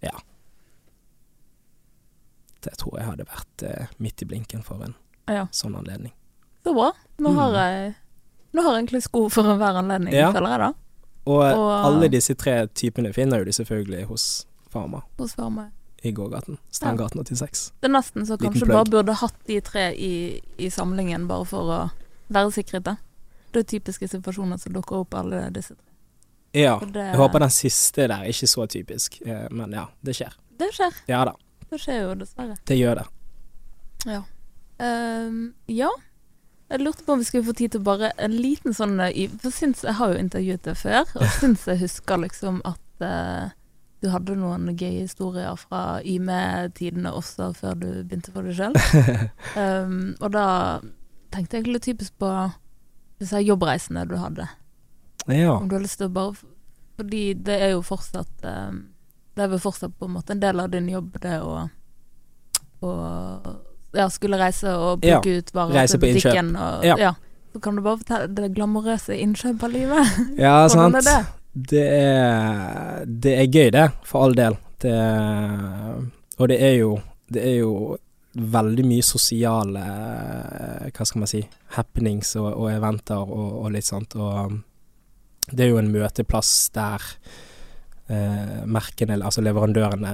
Speaker 2: ja. Dette tror jeg hadde vært eh, midt i blinken for en
Speaker 1: Ja.
Speaker 2: sånn anledning.
Speaker 1: Så bra. Nå
Speaker 2: Mm.
Speaker 1: har jeg Nå har jeg egentlig sko for enhver anledning,
Speaker 2: Ja.
Speaker 1: føler jeg da.
Speaker 2: Og, eh,
Speaker 1: Og-
Speaker 2: alle disse tre typene finner jo de selvfølgelig hos Farma
Speaker 1: Hos Farma.
Speaker 2: i gågaten. Stangaten 86.
Speaker 1: Det er nesten så kanskje
Speaker 2: du
Speaker 1: bare burde hatt de tre i, i samlingen, bare for å være sikret Det er typiske situasjoner som dukker opp alle disse tre.
Speaker 2: Ja.
Speaker 1: Det,
Speaker 2: Jeg håper den siste der er ikke så typisk, eh, men ja, det skjer.
Speaker 1: Det skjer.
Speaker 2: Ja da,
Speaker 1: Det skjer jo dessverre.
Speaker 2: det gjør det.
Speaker 1: Ehm, ja. Jeg lurte på om vi skulle få tid til bare en liten sånn eh, For syns jeg har jo intervjuet deg før, og syns jeg husker liksom at uh, du hadde noen gøye historier fra YME-tidene også, før du begynte for deg sjøl. og da tenkte jeg litt typisk på disse jobbreisene du hadde.
Speaker 2: Ja.
Speaker 1: Om du har lyst til å bare Fordi det er jo fortsatt eh, Det er vel fortsatt på en måte en del av din jobb, det å å ja, skulle reise og
Speaker 2: Ja,
Speaker 1: ut varer til butikken. Og,
Speaker 2: Ja.
Speaker 1: ja. Så kan du bare fortelle det glamorøse innkjøperlivet.
Speaker 2: Ja,
Speaker 1: Hvordan
Speaker 2: sant.
Speaker 1: er det?
Speaker 2: Det er, det er gøy, det, for all del. Det, og det er jo Det er jo veldig mye sosiale Hva skal man si happenings og, og eventer og, og litt sånt. Og det er jo en møteplass der eh, merkene, altså leverandørene,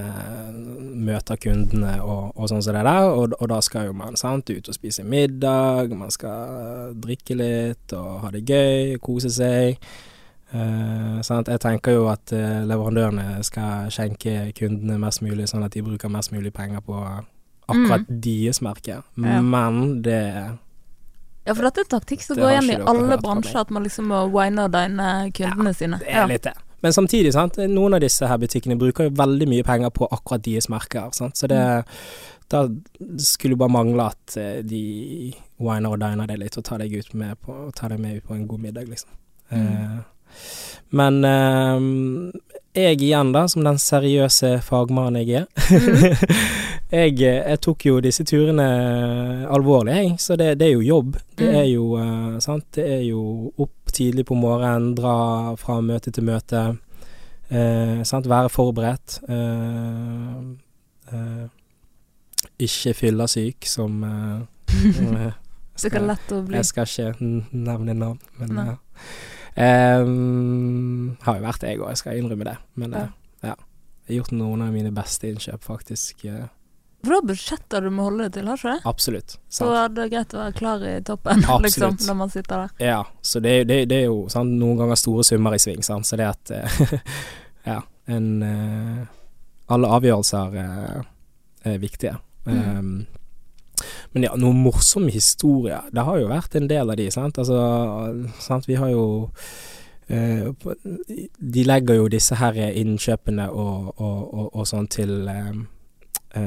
Speaker 2: møter kundene og, og sånn som det der. Og, og da skal jo man sant, ut og spise middag, man skal drikke litt og ha det gøy, kose seg. Eh, sant? Jeg tenker jo at eh, leverandørene skal skjenke kundene mest mulig, sånn at de bruker mest mulig penger på akkurat deres merke.
Speaker 1: Mm. Ja.
Speaker 2: Men det
Speaker 1: Ja, for dette er taktikk som går igjen i alle bransjer, at man liksom må wine og dine kundene sine.
Speaker 2: Det er litt det. Men samtidig, sant, noen av disse her butikkene bruker jo veldig mye penger på akkurat deres merker. Sant? Så det Da skulle det bare mangle at eh, de winer og diner deg litt og tar deg, ut med på, deg med ut på en god middag, liksom.
Speaker 1: Mm.
Speaker 2: Eh, men eh, jeg igjen, da, som den seriøse fagmannen jeg er jeg, eh, jeg tok jo disse turene alvorlig, jeg. Så det, det er jo jobb. Det
Speaker 1: Mm.
Speaker 2: er jo eh, sant. Det er jo opp tidlig på morgenen, dra fra møte til møte. Eh. Være forberedt. Eh, eh, ikke fyllesyk, som eh, skal,
Speaker 1: Det lett å bli
Speaker 2: jeg skal ikke nevne navn, men ja. Ehm, har jo vært jeg òg, jeg skal innrømme det. Men
Speaker 1: Ja.
Speaker 2: eh, ja. Jeg har gjort noen av mine beste innkjøp, faktisk. eh,
Speaker 1: For du har budsjetter du må holde deg til, har du ikke det?
Speaker 2: absolutt.
Speaker 1: Så
Speaker 2: Sant?
Speaker 1: det er greit å være klar i toppen, liksom, når man sitter der.
Speaker 2: Ja, så det, det, det er jo sant, noen ganger store summer i sving, sant. Så det at eh, Ja, en eh, Alle avgjørelser eh, er viktige.
Speaker 1: Mm.
Speaker 2: Um, men ja, noen morsomme historier. Det har jo vært en del av de, sant. Altså, sant, vi har jo uh, De legger jo disse her innkjøpene og, og, og, og sånn til eh,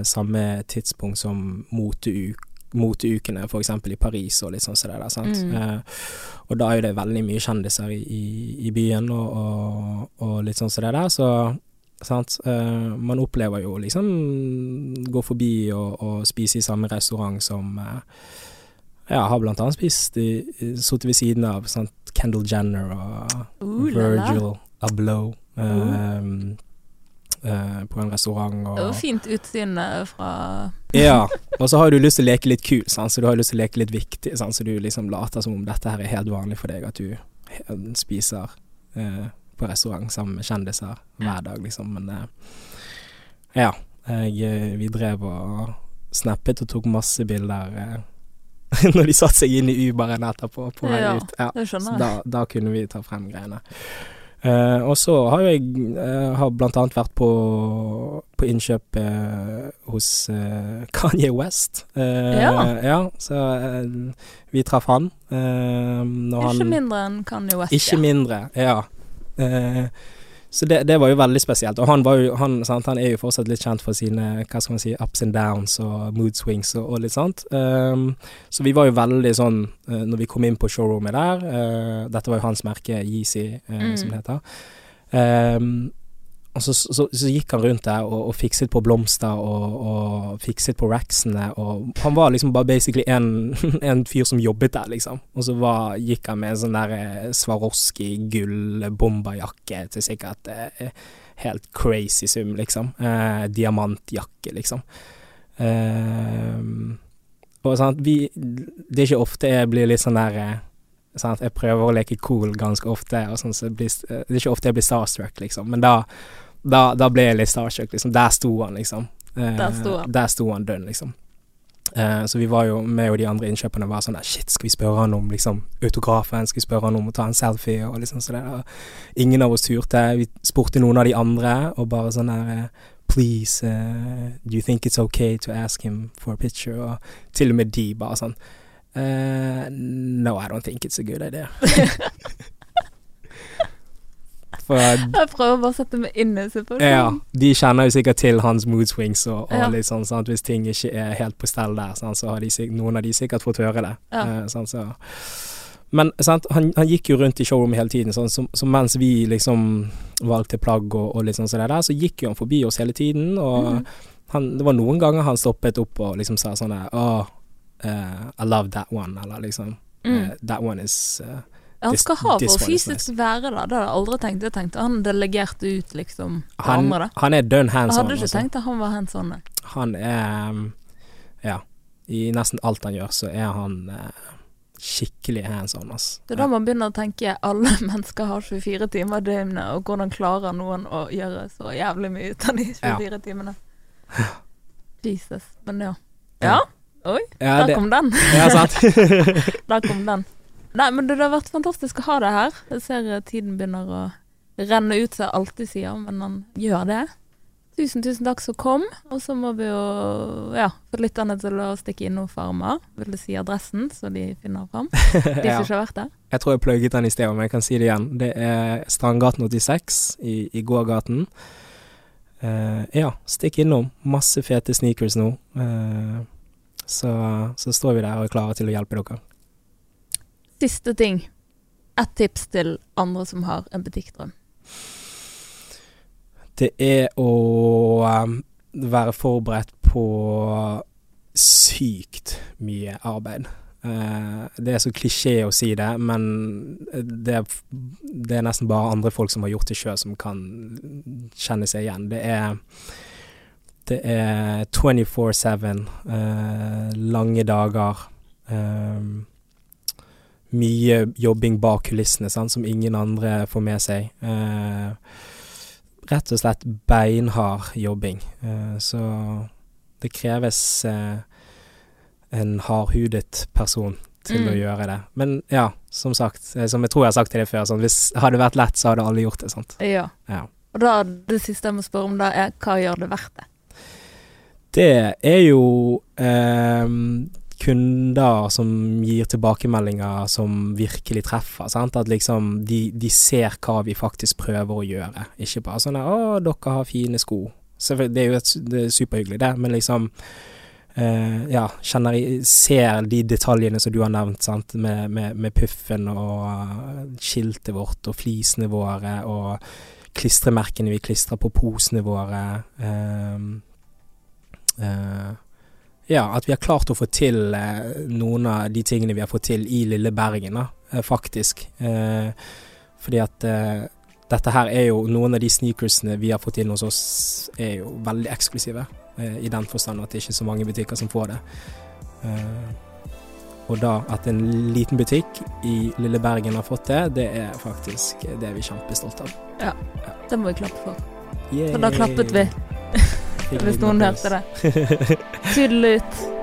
Speaker 2: samme tidspunkt som moteuk moteukene, eksempel i Paris og litt sånn som det der, sant.
Speaker 1: Mm.
Speaker 2: Eh, og da er jo det veldig mye kjendiser i, i, i byen og, og, og litt sånn som det der, så sant. Eh, man opplever jo liksom gå forbi og, og spise i samme restaurant som eh, ja, har blant annet spist sittet ved siden av sant? Kendall Jenner og
Speaker 1: Uh.
Speaker 2: Virgil Abloh eh, eh, på en restaurant. Og,
Speaker 1: Det var fint utseende fra
Speaker 2: ja, og så har du lyst til å leke litt kul, sant? så du har lyst til å leke litt viktig, sant? så du liksom later som om dette her er helt vanlig for deg, at du spiser eh, på restaurant sammen med kjendiser hver dag, liksom. Men eh, ja, jeg, eh, vi drev og snappet og tok masse bilder eh, når de satte seg inn i Uberen etterpå på vei
Speaker 1: Ja,
Speaker 2: ut. Ja, da, da kunne vi ta frem greiene. Eh, og så har jeg uh, har blant annet vært på, på innkjøp uh, hos Kanye West.
Speaker 1: Ja.
Speaker 2: ja. Så vi traff han.
Speaker 1: Ikke
Speaker 2: han
Speaker 1: mindre enn Kanye West.
Speaker 2: Ikke
Speaker 1: ja.
Speaker 2: mindre, ja. Så det, det var jo veldig spesielt. Og han, var jo, han, sant, han er jo fortsatt litt kjent for sine hva skal man si, ups and downs og mood swings og, og litt sånt. Um, så vi var jo veldig sånn uh, når vi kom inn på showroomet der uh, Dette var jo hans merke, Yeezy, uh,
Speaker 1: Mm.
Speaker 2: som det heter. Um, og så, så, så gikk han rundt der og, og fikset på blomster og, og fikset på racksene, og han var liksom bare basically en, en fyr som jobbet der, liksom. Og så var, gikk han med en sånn der eh, Swarovski gull bomberjakke til sikkert eh, helt crazy sum, liksom. Eh, diamantjakke, liksom. Eh, og sant, vi Det er ikke ofte jeg blir litt sånn der sånn Jeg prøver å leke cool ganske ofte, og sånn, så blir, det er ikke ofte jeg blir starstruck, liksom. Men da, da, da ble jeg litt starstruck, liksom. Der sto han, liksom. Eh,
Speaker 1: Der sto han.
Speaker 2: Der sto han dønn, liksom. Eh, så vi var jo med og de andre innkjøperne var sånn der Shit, skal vi spørre han om liksom autografen? Skal vi spørre han om å ta en selfie? Og liksom så det der. Ingen av oss turte. Vi spurte noen av de andre, og bare sånn der eh, Please, uh, do you think it's okay to ask him for a picture? Og til og med de bare sånn Uh, No, I don't think it's a good idea. For
Speaker 1: Jeg prøver bare å sette meg inn i
Speaker 2: ja, de kjenner jo sikkert til hans mood swings og, og
Speaker 1: Ja.
Speaker 2: litt sånn, sant? hvis ting ikke er helt på stell der, sant? så har de, noen av de sikkert fått høre det.
Speaker 1: Ja.
Speaker 2: Eh, sant? Så. Men sant? Han, han gikk jo rundt i showroom hele tiden, sånn, så, så mens vi liksom valgte plagg og, og litt sånn sånn der, så gikk jo han forbi oss hele tiden, og
Speaker 1: mm.
Speaker 2: han, det var noen ganger han stoppet opp og liksom sa sånn der Åh, uh, I love that one, eller liksom
Speaker 1: Mm.
Speaker 2: uh, That one is eh,
Speaker 1: Han skal ha for fysisk være, da. Det har jeg aldri tenkt. Jeg tenkte han delegerte ut, liksom,
Speaker 2: han,
Speaker 1: andre.
Speaker 2: han er dønn hands on.
Speaker 1: hadde ikke
Speaker 2: altså.
Speaker 1: tenkt at han var hands on.
Speaker 2: Han er um, Ja. I nesten alt han gjør, så er han eh, skikkelig hands on, altså.
Speaker 1: Det er da man begynner å tenke alle mennesker har 24 timer i døgnet, og hvordan klarer noen å gjøre så jævlig mye ut av de 24 timene? Jesus. Men ja. Ja, oi,
Speaker 2: Ja,
Speaker 1: der
Speaker 2: det,
Speaker 1: kom den.
Speaker 2: ja sant.
Speaker 1: Der kom den. Nei, men det har vært fantastisk å ha deg her. Jeg ser eh, tiden begynner å renne ut, som jeg alltid sier, men han gjør det. Tusen, tusen takk som kom. Og så må vi jo ja, få lytterne til å stikke innom Farma. Vil du si adressen, så de finner fram? De som
Speaker 2: ja.
Speaker 1: ikke har vært der.
Speaker 2: Jeg tror jeg plugget den i sted, men jeg kan si det igjen. Det er Strandgaten 86 i, i gågaten. Uh, ja, stikk innom. Masse fete sneakers nå. Uh, så, så står vi der og er klare til å hjelpe dere.
Speaker 1: Siste ting. Et tips til andre som har en butikkdrøm.
Speaker 2: Det er å um, være forberedt på sykt mye arbeid. Eh, det er så klisjé å si det, men det er, det er nesten bare andre folk som har gjort det sjøl, som kan kjenne seg igjen. Det er det er 24-7, eh, lange dager. eh, mye jobbing bak kulissene sant, som ingen andre får med seg. Eh, rett og slett beinhard jobbing. Eh, så det kreves eh, en hardhudet person til å
Speaker 1: Mm.
Speaker 2: gjøre det. Men ja, som sagt, eh, som jeg tror jeg har sagt til deg før, sånn, hvis hadde det vært lett, så hadde alle gjort det. sant?
Speaker 1: Ja.
Speaker 2: Ja.
Speaker 1: Og da, det siste jeg må spørre om da, er hva gjør det verdt det?
Speaker 2: Det er jo eh, kunder som gir tilbakemeldinger som virkelig treffer. Sant? At liksom de, de ser hva vi faktisk prøver å gjøre. Ikke bare sånn 'Å, dere har fine sko'. Så det er jo et, det er superhyggelig, det, men liksom eh, Ja, kjenner Ser de detaljene som du har nevnt, sant, med, med, med puffen og eh, skiltet vårt og flisene våre og klistremerkene vi klistrer på posene våre. ehm, Eh, ja, at vi har klart å få til eh, noen av de tingene vi har fått til i lille Bergen, da, eh, faktisk. Eh, fordi at dette her er jo Noen av de sneakersene vi har fått inn hos oss, er jo veldig eksklusive. I den forstand at det ikke er så mange butikker som får det. Eh, og da at en liten butikk i lille Bergen har fått det, det er faktisk det er vi kjempestolte av.
Speaker 1: Det må vi klappe for.
Speaker 2: Yay.
Speaker 1: For da klappet vi, hvis noen hørte det. Tudel ut.